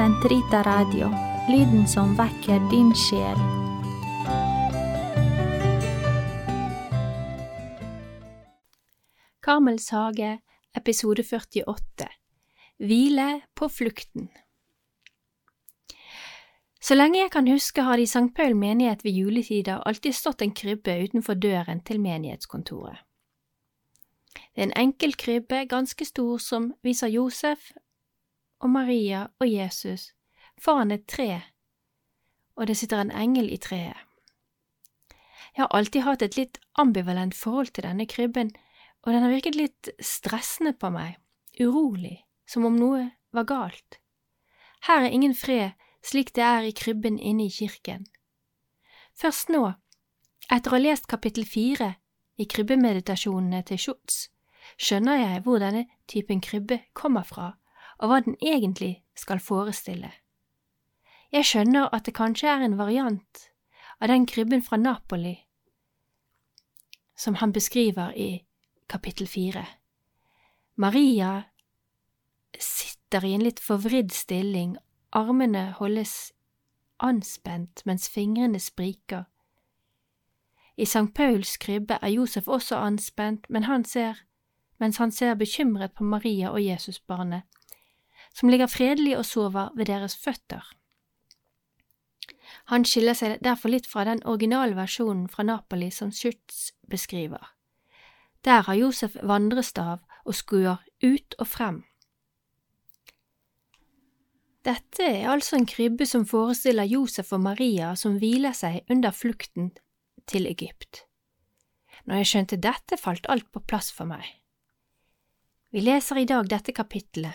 Sentrita Radio, lyden som vekker din sjel. Karmels hage, episode 48 Hvile på flukten Så lenge jeg kan huske har det i St. Paul menighet ved juletider alltid stått en krybbe utenfor døren til menighetskontoret. Det er en enkel krybbe, ganske stor, som viser Josef og Maria og Jesus foran et tre, og det sitter en engel i treet. Jeg har alltid hatt et litt ambivalent forhold til denne krybben, og den har virket litt stressende på meg, urolig, som om noe var galt. Her er ingen fred slik det er i krybben inne i kirken. Først nå, etter å ha lest kapittel fire i krybbemeditasjonene til Schutz, skjønner jeg hvor denne typen krybbe kommer fra, og hva den egentlig skal forestille. Jeg skjønner at det kanskje er en variant av den krybben fra Napoli som han beskriver i kapittel fire. Maria sitter i en litt forvridd stilling, armene holdes anspent mens fingrene spriker. I St. Pauls krybbe er Josef også anspent, men han ser, mens han ser bekymret på Maria og Jesusbarnet, som ligger fredelig og sover ved deres føtter. Han skiller seg derfor litt fra den originale versjonen fra Napoli som Schütz beskriver. Der har Josef vandrestav og skuer ut og frem. Dette er altså en krybbe som forestiller Josef og Maria som hviler seg under flukten til Egypt. Når jeg skjønte dette, falt alt på plass for meg. Vi leser i dag dette kapittelet.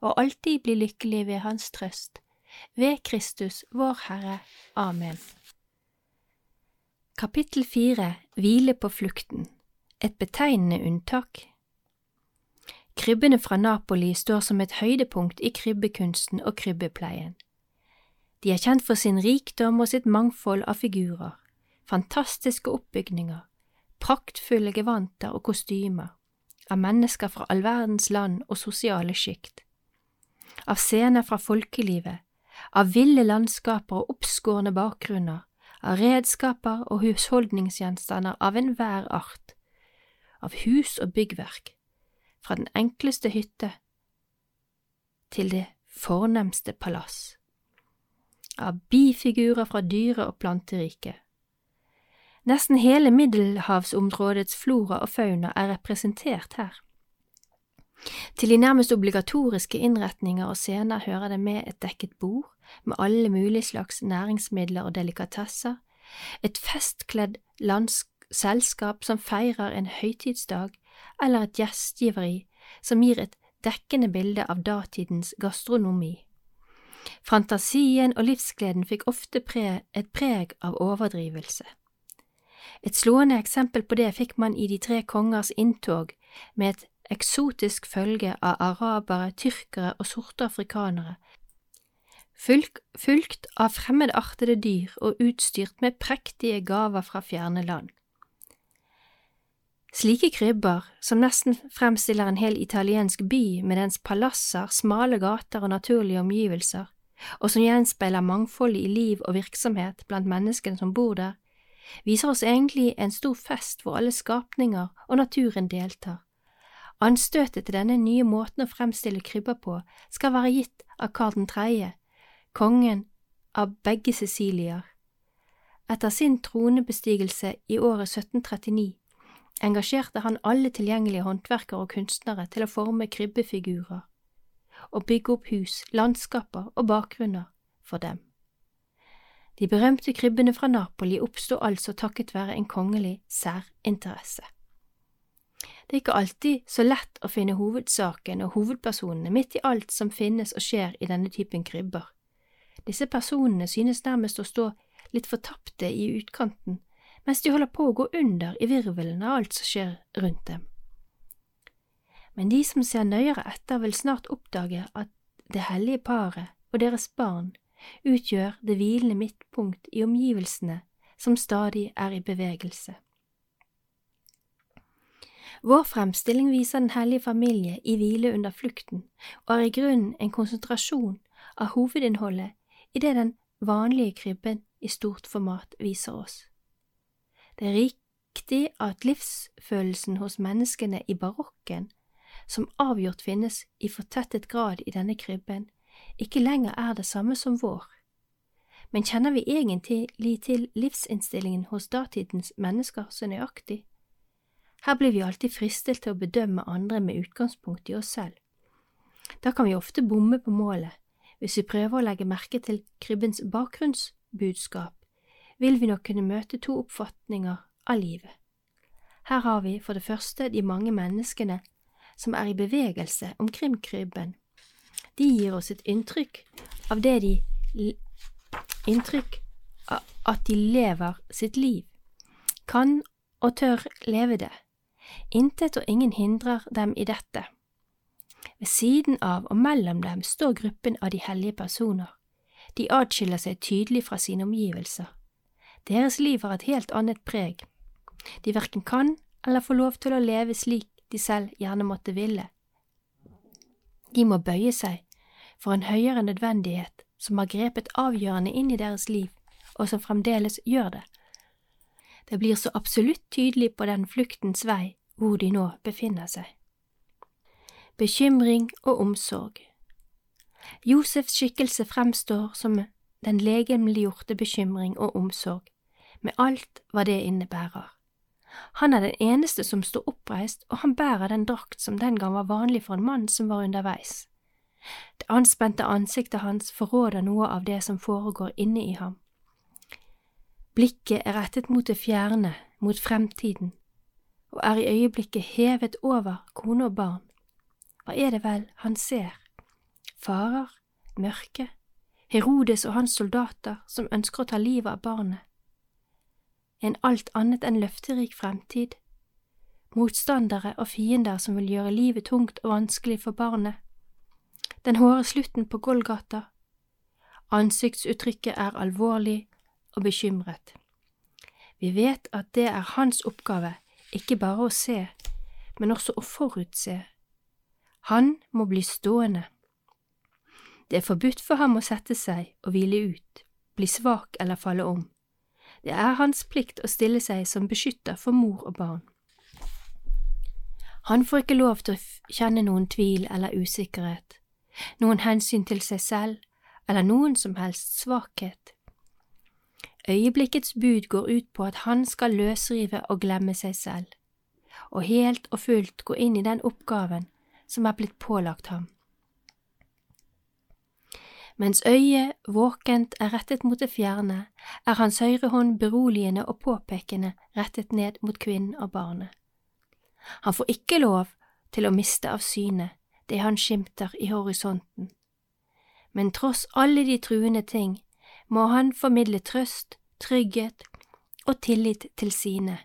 og alltid bli lykkelig ved Hans trøst. Ved Kristus, vår Herre. Amen. Kapittel fire Hvile på flukten Et betegnende unntak Krybbene fra Napoli står som et høydepunkt i krybbekunsten og krybbepleien. De er kjent for sin rikdom og sitt mangfold av figurer, fantastiske oppbygninger, praktfulle gevanter og kostymer, av mennesker fra all verdens land og sosiale sjikt, av scener fra folkelivet, av ville landskaper og oppskårne bakgrunner, av redskaper og husholdningsgjenstander av enhver art, av hus og byggverk, fra den enkleste hytte til det fornemste palass, av bifigurer fra dyre- og planteriket. Nesten hele middelhavsområdets flora og fauna er representert her. Til de nærmest obligatoriske innretninger og scener hører det med et dekket bord med alle mulige slags næringsmidler og delikatesser, et festkledd selskap som feirer en høytidsdag, eller et gjestgiveri som gir et dekkende bilde av datidens gastronomi. Fantasien og livsgleden fikk ofte pre et preg av overdrivelse. Et slående eksempel på det fikk man i De tre kongers inntog med et eksotisk følge av arabere, tyrkere og sorte afrikanere, fulgt av fremmedartede dyr og utstyrt med prektige gaver fra fjerne land. Slike krybber, som nesten fremstiller en hel italiensk by med dens palasser, smale gater og naturlige omgivelser, og som gjenspeiler mangfoldet i liv og virksomhet blant menneskene som bor der, viser oss egentlig en stor fest hvor alle skapninger og naturen deltar. Anstøtet til denne nye måten å fremstille krybber på skal være gitt av Karl 3., kongen av begge Sicilier. Etter sin tronebestigelse i året 1739 engasjerte han alle tilgjengelige håndverkere og kunstnere til å forme krybbefigurer og bygge opp hus, landskaper og bakgrunner for dem. De berømte krybbene fra Napoli oppsto altså takket være en kongelig særinteresse. Det er ikke alltid så lett å finne hovedsaken og hovedpersonene midt i alt som finnes og skjer i denne typen krybber. Disse personene synes nærmest å stå litt fortapte i utkanten, mens de holder på å gå under i virvelen av alt som skjer rundt dem. Men de som ser nøyere etter, vil snart oppdage at det hellige paret og deres barn utgjør det hvilende midtpunkt i omgivelsene som stadig er i bevegelse. Vår fremstilling viser Den hellige familie i hvile under flukten, og er i grunnen en konsentrasjon av hovedinnholdet i det den vanlige krybben i stort format viser oss. Det er riktig at livsfølelsen hos menneskene i barokken, som avgjort finnes i fortettet grad i denne krybben, ikke lenger er det samme som vår. Men kjenner vi egentlig til livsinnstillingen hos datidens mennesker så nøyaktig? Her blir vi alltid fristet til å bedømme andre med utgangspunkt i oss selv. Da kan vi ofte bomme på målet. Hvis vi prøver å legge merke til krybbens bakgrunnsbudskap, vil vi nok kunne møte to oppfatninger av livet. Her har vi for det første de mange menneskene som er i bevegelse omkring krybben. De gir oss et inntrykk av det de inntrykk av at de lever sitt liv, kan og tør leve det. Intet og ingen hindrer dem i dette. Ved siden av og mellom dem står gruppen av de hellige personer. De atskiller seg tydelig fra sine omgivelser. Deres liv har et helt annet preg. De verken kan eller får lov til å leve slik de selv gjerne måtte ville. De må bøye seg for en høyere nødvendighet som har grepet avgjørende inn i deres liv, og som fremdeles gjør det. Det blir så absolutt tydelig på den fluktens vei hvor de nå befinner seg. Bekymring og omsorg Josefs skikkelse fremstår som den legemliggjorte bekymring og omsorg, med alt hva det innebærer. Han er den eneste som står oppreist, og han bærer den drakt som den gang var vanlig for en mann som var underveis. Det anspente ansiktet hans forråder noe av det som foregår inne i ham. Blikket er rettet mot det fjerne, mot fremtiden, og er i øyeblikket hevet over kone og barn. Hva er det vel han ser? Farer, mørke, Herodes og hans soldater som ønsker å ta livet av barnet. En alt annet enn løfterik fremtid. Motstandere og fiender som vil gjøre livet tungt og vanskelig for barnet. Den hårde slutten på Golgata. Ansiktsuttrykket er alvorlig og bekymret. Vi vet at det er hans oppgave ikke bare å se, men også å forutse. Han må bli stående. Det er forbudt for ham å sette seg og hvile ut, bli svak eller falle om. Det er hans plikt å stille seg som beskytter for mor og barn. Han får ikke lov til å kjenne noen tvil eller usikkerhet, noen hensyn til seg selv eller noen som helst svakhet. Øyeblikkets bud går ut på at han skal løsrive og glemme seg selv, og helt og fullt gå inn i den oppgaven som er blitt pålagt ham. Mens øyet våkent er rettet mot det fjerne, er hans høyre hånd beroligende og påpekende rettet ned mot kvinnen og barnet. Han får ikke lov til å miste av syne det han skimter i horisonten, men tross alle de truende ting må han formidle trøst, trygghet og tillit til sine.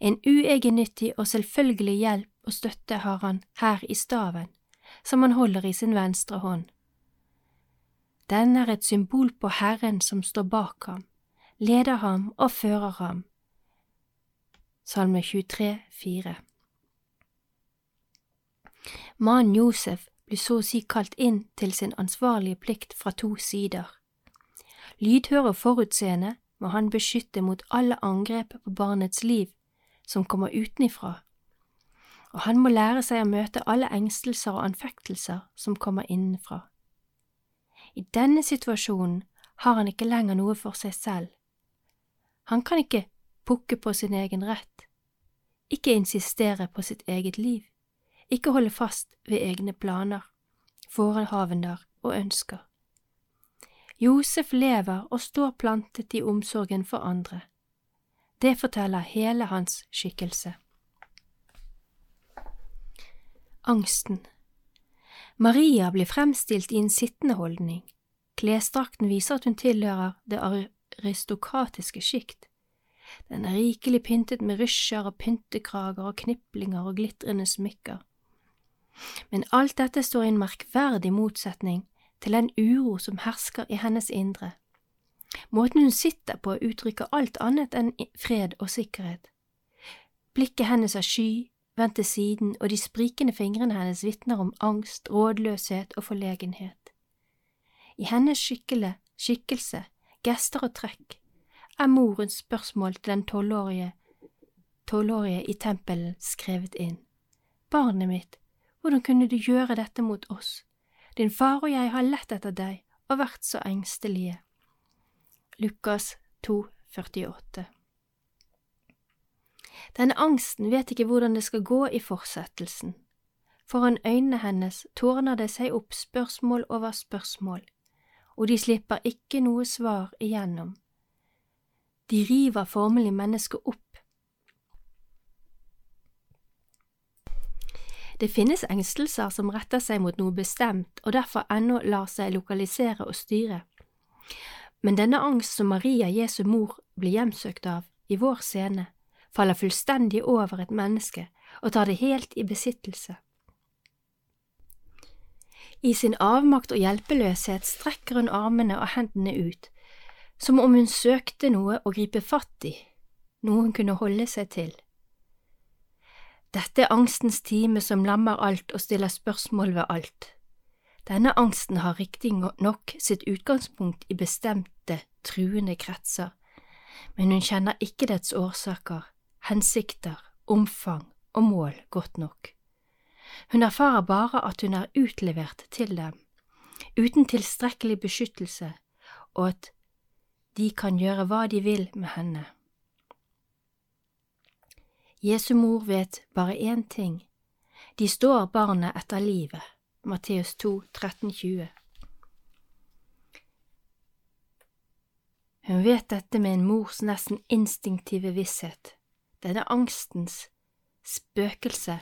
En uegennyttig og selvfølgelig hjelp og støtte har han her i staven, som han holder i sin venstre hånd. Den er et symbol på Herren som står bak ham, leder ham og fører ham. Salme 23, 4 Mannen Josef blir så å si kalt inn til sin ansvarlige plikt fra to sider. Lydhør og forutseende må han beskytte mot alle angrep på barnets liv som kommer utenifra, og han må lære seg å møte alle engstelser og anfektelser som kommer innenfra. I denne situasjonen har han ikke lenger noe for seg selv. Han kan ikke pukke på sin egen rett, ikke insistere på sitt eget liv, ikke holde fast ved egne planer, forehavender og ønsker. Josef lever og står plantet i omsorgen for andre. Det forteller hele hans skikkelse. Angsten Maria blir fremstilt i en sittende holdning. Klesdrakten viser at hun tilhører det aristokratiske sjikt. Den er rikelig pyntet med rysjer og pyntekrager og kniplinger og glitrende smykker. Men alt dette står i en merkverdig motsetning til den uro som hersker i hennes indre. Måten hun sitter på uttrykker alt annet enn fred og sikkerhet. Blikket hennes er sky, vendt til siden, og de sprikende fingrene hennes vitner om angst, rådløshet og forlegenhet. I hennes skikkele, skikkelse, gester og trekk er morens spørsmål til den tolvårige, tolvårige i tempelen skrevet inn. Barnet mitt, hvordan kunne du gjøre dette mot oss? Din far og jeg har lett etter deg og vært så engstelige. Lukas 2, 48 denne angsten vet ikke hvordan det skal gå i fortsettelsen. Foran øynene hennes tårner det seg opp spørsmål over spørsmål, og de slipper ikke noe svar igjennom. De river formelig mennesket opp. Det finnes engstelser som retter seg mot noe bestemt og derfor ennå lar seg lokalisere og styre. Men denne angst som Maria Jesu mor blir hjemsøkt av i vår scene, faller fullstendig over et menneske og tar det helt i besittelse. I sin avmakt og hjelpeløshet strekker hun armene og hendene ut, som om hun søkte noe å gripe fatt i, noe hun kunne holde seg til. Dette er angstens time som lammer alt og stiller spørsmål ved alt. Denne angsten har riktignok sitt utgangspunkt i bestemte, truende kretser, men hun kjenner ikke dets årsaker, hensikter, omfang og mål godt nok. Hun erfarer bare at hun er utlevert til dem, uten tilstrekkelig beskyttelse, og at de kan gjøre hva de vil med henne. Jesu mor vet bare én ting, de står barnet etter livet, Matteus 2, 13-20. Hun vet dette med en mors nesten instinktive visshet. Denne angstens spøkelse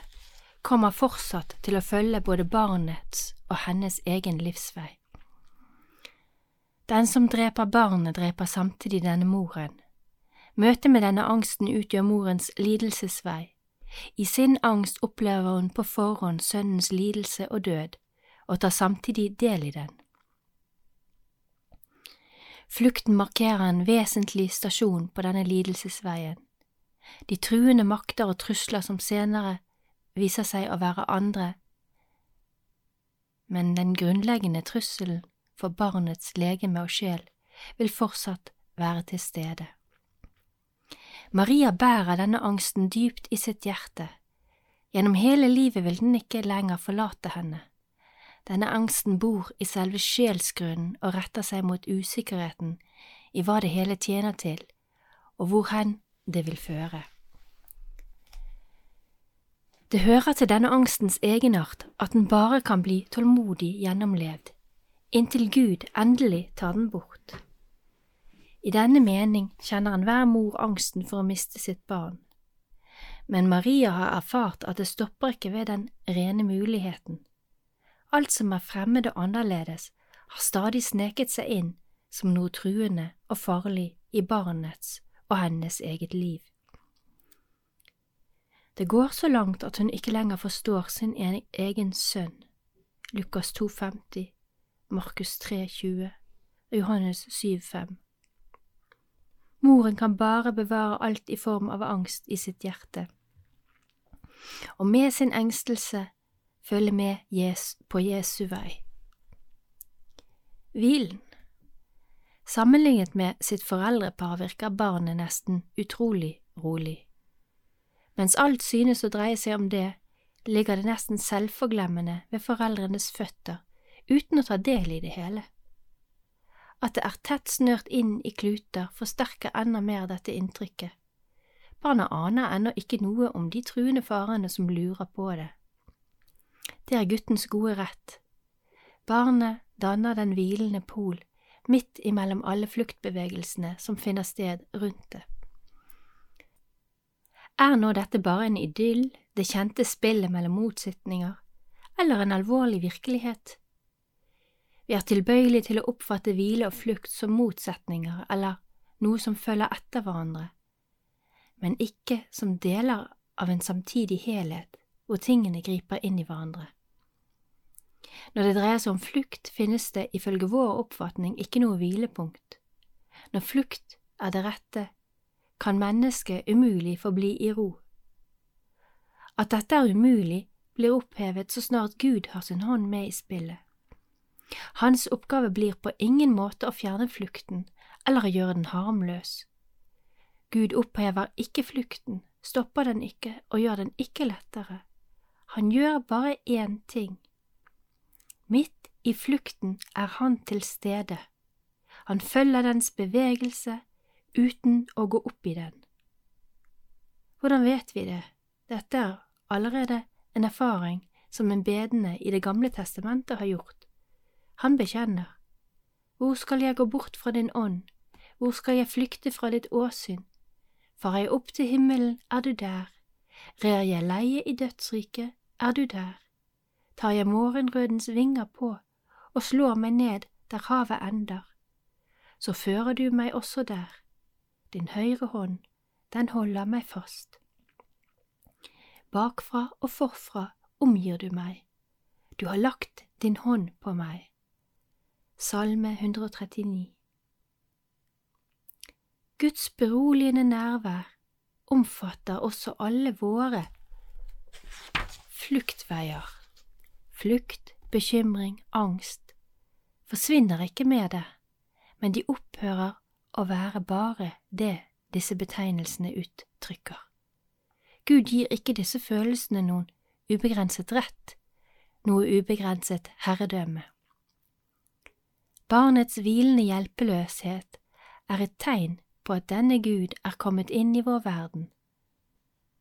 kommer fortsatt til å følge både barnets og hennes egen livsvei. Den som dreper barnet, dreper samtidig denne moren. Møtet med denne angsten utgjør morens lidelsesvei. I sin angst opplever hun på forhånd sønnens lidelse og død, og tar samtidig del i den. Flukten markerer en vesentlig stasjon på denne lidelsesveien de truende makter og trusler som senere viser seg å være andre, men den grunnleggende trusselen for barnets legeme og sjel vil fortsatt være til stede. Maria bærer denne angsten dypt i sitt hjerte. Gjennom hele livet vil den ikke lenger forlate henne. Denne angsten bor i selve sjelsgrunnen og retter seg mot usikkerheten i hva det hele tjener til, og hvor hen det vil føre. Det hører til denne angstens egenart at den bare kan bli tålmodig gjennomlevd, inntil Gud endelig tar den bort. I denne mening kjenner enhver mor angsten for å miste sitt barn. Men Maria har erfart at det stopper ikke ved den rene muligheten. Alt som er fremmed og annerledes, har stadig sneket seg inn som noe truende og farlig i barnets og hennes eget liv. Det går så langt at hun ikke lenger forstår sin egen sønn, Lukas 2,50, Markus 3,20 og Johannes 7,5. Moren kan bare bevare alt i form av angst i sitt hjerte, og med sin engstelse følge med på Jesu vei. Hvilen Sammenlignet med sitt foreldrepar virker barnet nesten utrolig rolig. Mens alt synes å dreie seg om det, ligger det nesten selvforglemmende ved foreldrenes føtter, uten å ta del i det hele. At det er tett snørt inn i kluter, forsterker enda mer dette inntrykket. Barna aner ennå ikke noe om de truende farene som lurer på det. Det er guttens gode rett. Barnet danner den hvilende pol midt imellom alle fluktbevegelsene som finner sted rundt det. Er nå dette bare en idyll, det kjente spillet mellom motsetninger, eller en alvorlig virkelighet. Vi er tilbøyelige til å oppfatte hvile og flukt som motsetninger eller noe som følger etter hverandre, men ikke som deler av en samtidig helhet hvor tingene griper inn i hverandre. Når det dreier seg om flukt, finnes det ifølge vår oppfatning ikke noe hvilepunkt. Når flukt er det rette, kan mennesket umulig forbli i ro. At dette er umulig, blir opphevet så snart Gud har sin hånd med i spillet. Hans oppgave blir på ingen måte å fjerne flukten eller å gjøre den harmløs. Gud opphever ikke flukten, stopper den ikke og gjør den ikke lettere. Han gjør bare én ting. Midt i flukten er han til stede. Han følger dens bevegelse uten å gå opp i den. Hvordan vet vi det? Dette er allerede en erfaring som en bedende i Det gamle testamentet har gjort. Han bekjenner, Hvor skal jeg gå bort fra din ånd, hvor skal jeg flykte fra ditt åsyn? Farer jeg opp til himmelen, er du der, rer jeg leie i dødsriket, er du der, tar jeg morgenrødens vinger på og slår meg ned der havet ender, så fører du meg også der, din høyre hånd, den holder meg fast. Bakfra og forfra omgir du meg, du har lagt din hånd på meg. Salme 139 Guds beroligende nærvær omfatter også alle våre fluktveier. Flukt, bekymring, angst forsvinner ikke med det, men de opphører å være bare det disse betegnelsene uttrykker. Gud gir ikke disse følelsene noen ubegrenset rett, noe ubegrenset herredømme. Barnets hvilende hjelpeløshet er et tegn på at denne Gud er kommet inn i vår verden,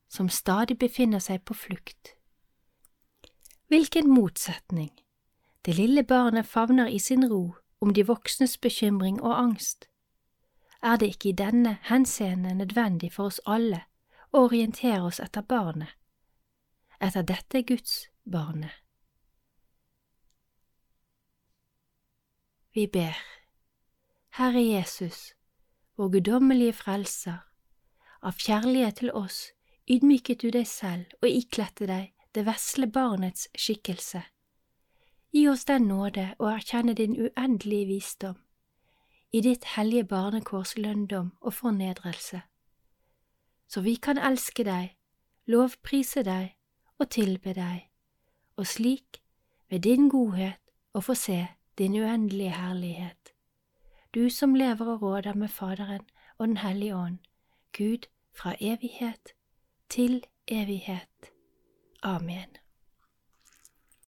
som stadig befinner seg på flukt. Hvilken motsetning! Det lille barnet favner i sin ro om de voksnes bekymring og angst. Er det ikke i denne henseende nødvendig for oss alle å orientere oss etter barnet, etter dette Guds barnet? Vi ber, Herre Jesus, vår guddommelige Frelser, av kjærlighet til oss ydmyket du deg selv og ikledte deg det vesle barnets skikkelse. Gi oss den nåde å erkjenne din uendelige visdom, i ditt hellige barnekårs lønndom og fornedrelse, så vi kan elske deg, lovprise deg og tilbe deg, og slik, ved din godhet, å få se din uendelige herlighet du som lever og råder med Faderen og Den hellige ånd, Gud fra evighet til evighet. Amen.